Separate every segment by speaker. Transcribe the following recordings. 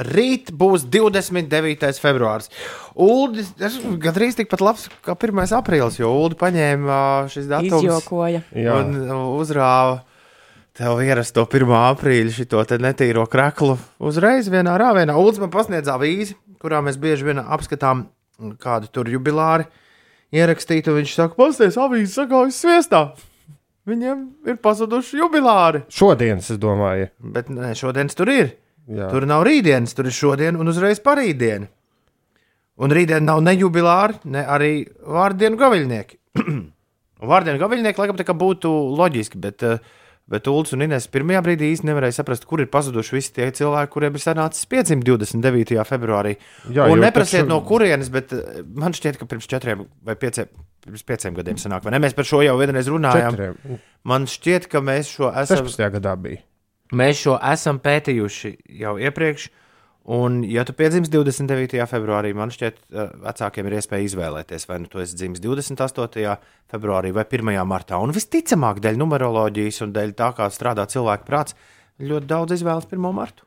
Speaker 1: Rīt būs 29. februāris. Ulu gandrīz tikpat labs kā 1. aprīlis, jo Ulu paņēma ā, šis datums
Speaker 2: Izjokoja.
Speaker 3: Jā.
Speaker 1: un uzrāva tev ierasto 1. aprīļa šo netīro kreklu uzreiz vienā rāvienā. Ulas man pasniedz avīzi, kurā mēs bieži vien apskatām kādu tur jubilāri ierakstītu. Viņš saka, pasties avīzi sagājas sviestā. Viņiem ir pazuduši jubilāri.
Speaker 3: Šodienas, es domāju.
Speaker 1: Bet nē, šodienas tur ir.
Speaker 3: Jā.
Speaker 1: Tur nav rītdienas, tur ir šodien un uzreiz parītdiena. Un rītdien nav ne jubilāri, ne arī vārdienu gaviļnieki. vārdienu gaviļnieki laikam tā kā būtu loģiski, bet, eh, bet Ulas un Inês pirmajā brīdī īsti nevarēja saprast, kur ir pazuduši visi tie cilvēki, kuriem ir sanācis 529. februārī.
Speaker 3: Jā,
Speaker 1: un neprasiet
Speaker 3: taču-
Speaker 1: no kurienes, bet eh, man šķiet, ka pirms četriem vai pieciem, pirms pieciem gadiem sanāk, vai ne? Mēs par šo jau vienreiz runājām.
Speaker 3: Četriem.
Speaker 1: Man šķiet, ka mēs šo esam.
Speaker 3: 16. gadā bija.
Speaker 1: Mēs šo esam pētījuši jau iepriekš. Un, ja tu piedzimsti 29. februārī, man šķiet, eh, vecākiem ir iespēja izvēlēties, vai nu tu esi dzimis 28. februārī vai 1. martā. Un visticamāk, dēļ numeroloģijas un dēļ tā, kā strādā cilvēka prāts, ļoti daudz izvēlas 1. martu.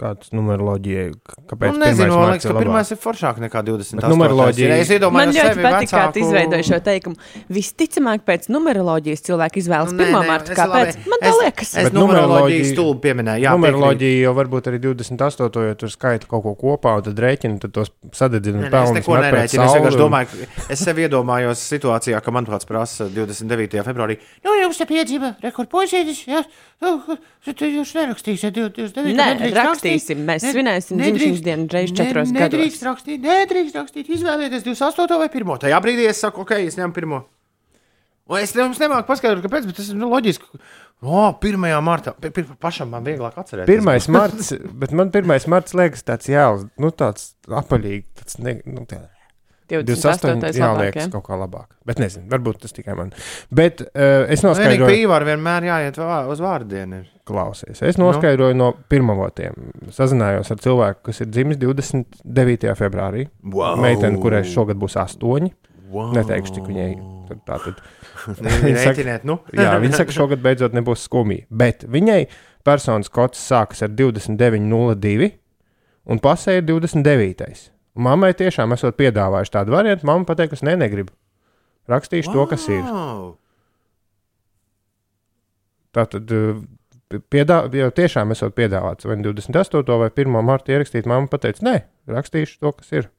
Speaker 3: Kāds numeroloģija? Kāpēc?
Speaker 1: Nu, nezinu, man liekas, ka
Speaker 3: pirmais
Speaker 1: pirmais ir foršāk nekā 28.
Speaker 3: Bet numeroloģija-
Speaker 1: Ja es
Speaker 2: Man
Speaker 1: iedomājos,
Speaker 2: ļoti
Speaker 1: sevi
Speaker 2: patīk, kā
Speaker 1: vecāku-
Speaker 2: tu izveidoji šo teikumu. Visticamāk, pēc numeroloģijas cilvēki izvēlas
Speaker 1: Nu,
Speaker 2: 1.
Speaker 1: nē, nē,
Speaker 2: martu.
Speaker 1: es
Speaker 2: Kāpēc?
Speaker 1: labi-
Speaker 2: Man
Speaker 1: es-
Speaker 2: liekas.
Speaker 1: Es
Speaker 3: Bet
Speaker 1: numeroloģiju stulbi pieminēju. Jā.
Speaker 3: Numeroloģija jau varbūt arī 28. jo tur skaita kaut ko kopā, un tad rēķina, tad tos sadedzina un
Speaker 1: nē, Es neko nerēķinu. Es vienkārši domāju, ka es sev iedomājos situācijā, ka man kāds prasa 29. februārī. Nu, jums te piedzīva rekordpozīcijas, jā. Nu, tu jūs nerakstīsiet 29.
Speaker 2: Nē, rakstīsim.
Speaker 1: rakstīt.
Speaker 2: Mēs
Speaker 1: Ne-
Speaker 2: svinēsim dzimšanas dienu reiz
Speaker 1: ne-
Speaker 2: četros gados.
Speaker 1: Nedrīkst rakstīt, nedrīkst rakstīt. Izvēlieties 28. vai 1. Tajā brīdī es saku, ok, es ņemu 1. Un es jums nemāku paskaidrot, kāpēc, bet tas ir nu, loģiski. O, 1. martā. Pi- Pašam man vieglāk atcerēties.
Speaker 3: Pirmais marts, bet man pirmais marts liekas tāds jēls, nu tāds apaļīgi, tāds ne, nu, tā.
Speaker 2: 28.
Speaker 3: 28. Jā,
Speaker 2: labāk,
Speaker 3: liekas
Speaker 2: ja?
Speaker 3: kaut kā labāk. Bet nezinu, varbūt tas tikai man. Bet uh, es
Speaker 1: Vienīgi
Speaker 3: noskaidroju,
Speaker 1: pīvāri vienmēr jāiet uz vārdienu.
Speaker 3: klausies. Es noskaidroju no pirmavotiem. Sazinājos ar cilvēku, kas ir dzimis 29. februārī.
Speaker 1: Wow.
Speaker 3: Meitene, kurai šogad būs astoņi.
Speaker 1: Wow.
Speaker 3: Neteikšu, cik viņai tad tā tad.
Speaker 1: Rēķiniet, nu.
Speaker 3: Jā, viņa saka, šogad beidzot nebūs skumji. Bet viņai personas kods sākas ar 29,02 un pasē ir 29. Mammai tiešām esot piedāvājuši tādu variantu. Mamma pateica, ka ne, negribu. Rakstīšu to, kas ir.
Speaker 1: Wow.
Speaker 3: Tā tad piedā, jau tiešām esot piedāvāts vai nu 28. vai 1. marta ierakstīt. Mamma pateica, nē, rakstīšu to, kas ir.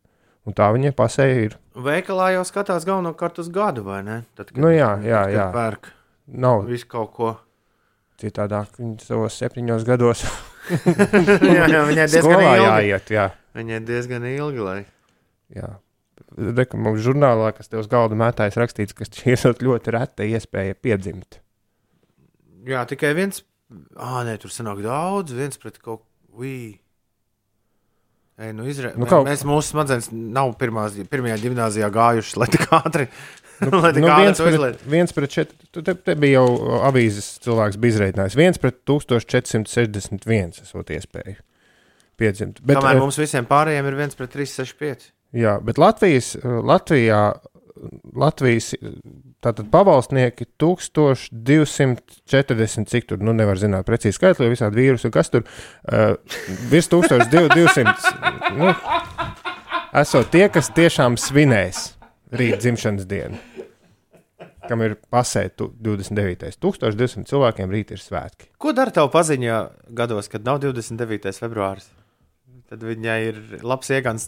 Speaker 3: Un tā viņai pasē ir.
Speaker 1: Veikalā jau skatās galvenokārt uz gadu, vai ne? Tad, kad,
Speaker 3: Nu jā, jā,
Speaker 1: tad,
Speaker 3: jā.
Speaker 1: Pērk
Speaker 3: Nav
Speaker 1: visu kaut ko.
Speaker 3: citādāk. Viņa savos septiņos gados
Speaker 1: jā, jā, viņai diezgan
Speaker 3: skolā jāiet. Jā.
Speaker 1: Viņai diezgan ilgi, lai.
Speaker 3: Jā. Reku, mums žurnālā, kas te uz galda mētājas rakstīts, ka šī ir ļoti reta iespēja piedzimt.
Speaker 1: Jā, tikai viens. Ah, nē, tur sanāk daudz. viens pret kaut ko. Ei, nu izrē...
Speaker 3: Nu, kaut-
Speaker 1: mēs mūsu smadzenes nav pirmās, pirmajā gimnājā gājušas, lai tik ātri. Nu, lai tik
Speaker 3: Nu,
Speaker 1: ātri
Speaker 3: viens, pret, viens pret četri, tu te, te bija jau avīzes cilvēks, bija izreikinājis. viens pret 1461 esot iespēja piedzimt. Bet,
Speaker 1: Kamēr
Speaker 3: eh,
Speaker 1: mums visiem pārējiem ir viens pret 365.
Speaker 3: jā, bet Latvijas, eh, Latvijā, Latvijas eh, tātad pavalsnieki 1240, cik tur, nu nevar zināt precīzi skaitli, jo visādi vīrusi, kas tur, uh, virs 1200, nu, esot tie, kas tiešām svinēs rīt dzimšanas dienu. Kam ir pasēta 29. 1200 cilvēkiem rīt ir svētki.
Speaker 1: Ko dara tev paziņā gados, kad nav 29. februāris? Tad viņai ir labs iegāns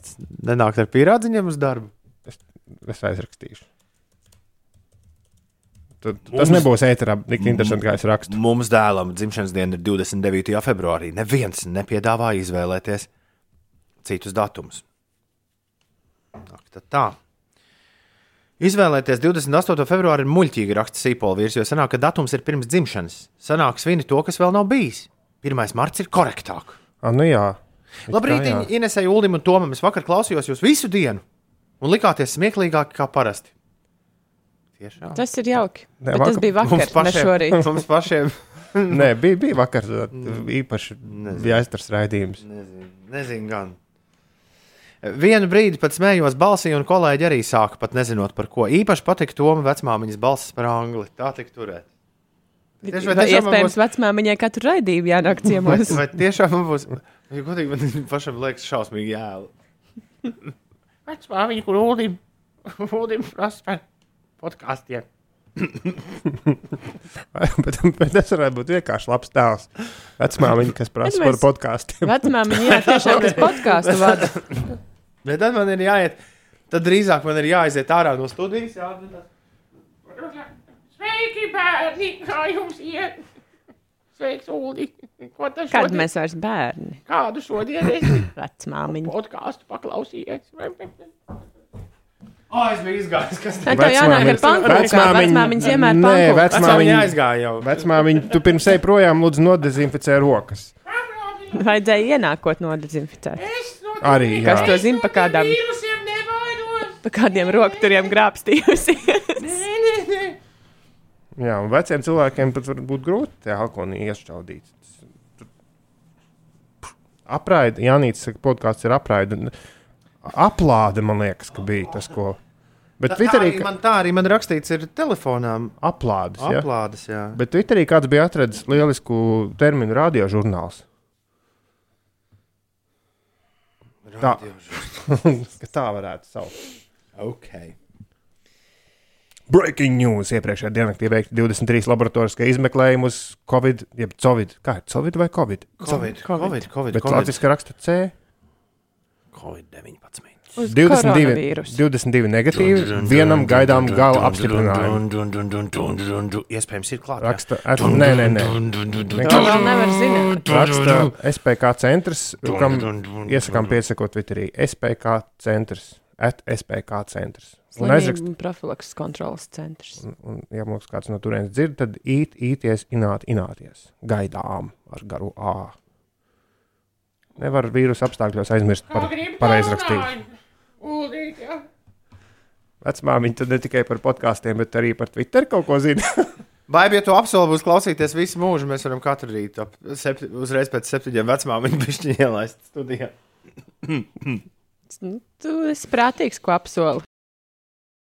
Speaker 1: nenākt ar pierādziņiem uz darbu.
Speaker 3: Es aizrakstīšu. Tad, tas nebūs ēterā tik interesanti, kā es rakstu.
Speaker 1: Mums dēlam dzimšanas diena ir 29. februārī. Neviens nepiedāvā izvēlēties citus datumus. Ak, tā. Izvēlēties 28. februāri ir muļķīgi raksts Sīpola vīrs, jo sanāk, ka datums ir pirms dzimšanas. Sanāk, svini to, kas vēl nav bijis. 1. marts ir korektāk.
Speaker 3: Ah, nu jā.
Speaker 1: Labrīt. Inesai, Ulim un Tomam. Es vakar klausījos jūs visu dienu un likāties smieklīgāk kā parasti. Tiešām.
Speaker 2: Tas ir jauki.
Speaker 3: Nē,
Speaker 2: Bet tas
Speaker 3: vakar-
Speaker 2: bija vakar, ne šorīt.
Speaker 1: mums pašiem
Speaker 3: Nē, bija, bija vakar īpaši
Speaker 1: Nezinu.
Speaker 3: bija aizstars raidījums.
Speaker 1: Nezinu, nezinu gan. Vienu brīdi pat smējos balsī, un kolēģi arī sāka pat nezinot par ko. Īpaši patika Toma vecmāmiņas balss par angli. Tā tik turēt. Tieši vai
Speaker 2: Vai
Speaker 1: tiešām man
Speaker 2: iespējams vecmāmiņai katru raidījumu jānāk ciemos?
Speaker 1: Vai tiešām man būs? Ja godīgi, man pašam liekas šausmīgi jēlu. Vecmāmiņa, kur Ulim, Ulim prasa par podkāstiem.
Speaker 3: bet, bet tas varētu būt vienkārši labs tēls. Vecmāmiņa, kas prasa par
Speaker 2: mēs-
Speaker 3: podkāstiem.
Speaker 2: Vecmāmiņa, jā, tiešām, kas podkāstu vada.
Speaker 1: Bet tad man ir jāiet, tad drīzāk man ir jāiziet ārā no studijas. Jā, Sveiki, bērni! Kā jums iet? Sveiks, Ulu! Tas
Speaker 2: Kad mēs vairs bērni?
Speaker 1: Kādu šodien esi
Speaker 2: Vecmāmiņa.
Speaker 1: podkāstu paklausījies? O, es biju izgājis, kas
Speaker 2: Tā tev jānāk ar pankūkām. Vecmāmiņas vienmēr
Speaker 3: Nē.
Speaker 1: Vecmāmiņa aizgāja jau.
Speaker 3: Vecmāmiņa, tu pirms ej projām, lūdzu, nodezinficē rokas.
Speaker 2: Vajadzēja ienākot nodezinficēt.
Speaker 3: Arī, jā.
Speaker 2: Kas to zina pa kādām, pa kādiem rokturiem grābstījusi?
Speaker 3: Jā, un veciem cilvēkiem pat var būt grūti tie alkoholi iešķaudīt. Apraida, Janīts podkāsts ir apraida. Aplāde, man liekas, ka bija tas, ko. Bet
Speaker 1: Tā
Speaker 3: Twitterī
Speaker 1: arī man, tā arī man rakstīts ir telefonā.
Speaker 3: aplādes, ja?
Speaker 1: Aplādes, jā.
Speaker 3: Bet Twitterī kāds bija atradzis lielisku terminu radiožurnāls. Tā. Ka tā varētu saukt.
Speaker 1: Ok.
Speaker 3: Breaking news. Iepriekšējā diennaktī veikti 23 laboratoriskie izmeklējumi uz Covid, jeb Covid. Kā ir Covid vai Covid?
Speaker 1: Covid, Covid, Covid,
Speaker 3: Bet
Speaker 1: Covid,
Speaker 3: Latvijas raksta C.
Speaker 1: Covid 19.
Speaker 2: Uz
Speaker 3: 22,
Speaker 2: koronavīrusu.
Speaker 3: 22 negatīvi. Vienam gaidām gala apstiprinājumu.
Speaker 1: Iespējams, ir klāts.
Speaker 3: Raksta, at, nē, nē, nē. Raksta SPK centrs, kam iesakām piesakot Twitterī. SPK centrs. At SPK centrs. Un aizrakst,
Speaker 2: profilakses kontrolas centrs.
Speaker 3: un, un, ja mums kāds no turienes dzird, tad īt, īties, ināt, ināties. Gaidām ar garu A. Nevar vīrusu apstākļos aizmirst par pareizrakstību. Vecmāmiņa tad ne tikai par podkāstiem, bet arī par Twitter kaut ko zina.
Speaker 1: Vai, ja tu apsoli būs klausīties visu mūžu, mēs varam katru rītu ap septi, uzreiz pēc septiņiem vecmāmiņu pišķiņu ielaist studijā.
Speaker 2: Nu, Tu esi prātīgs, ko apsoli.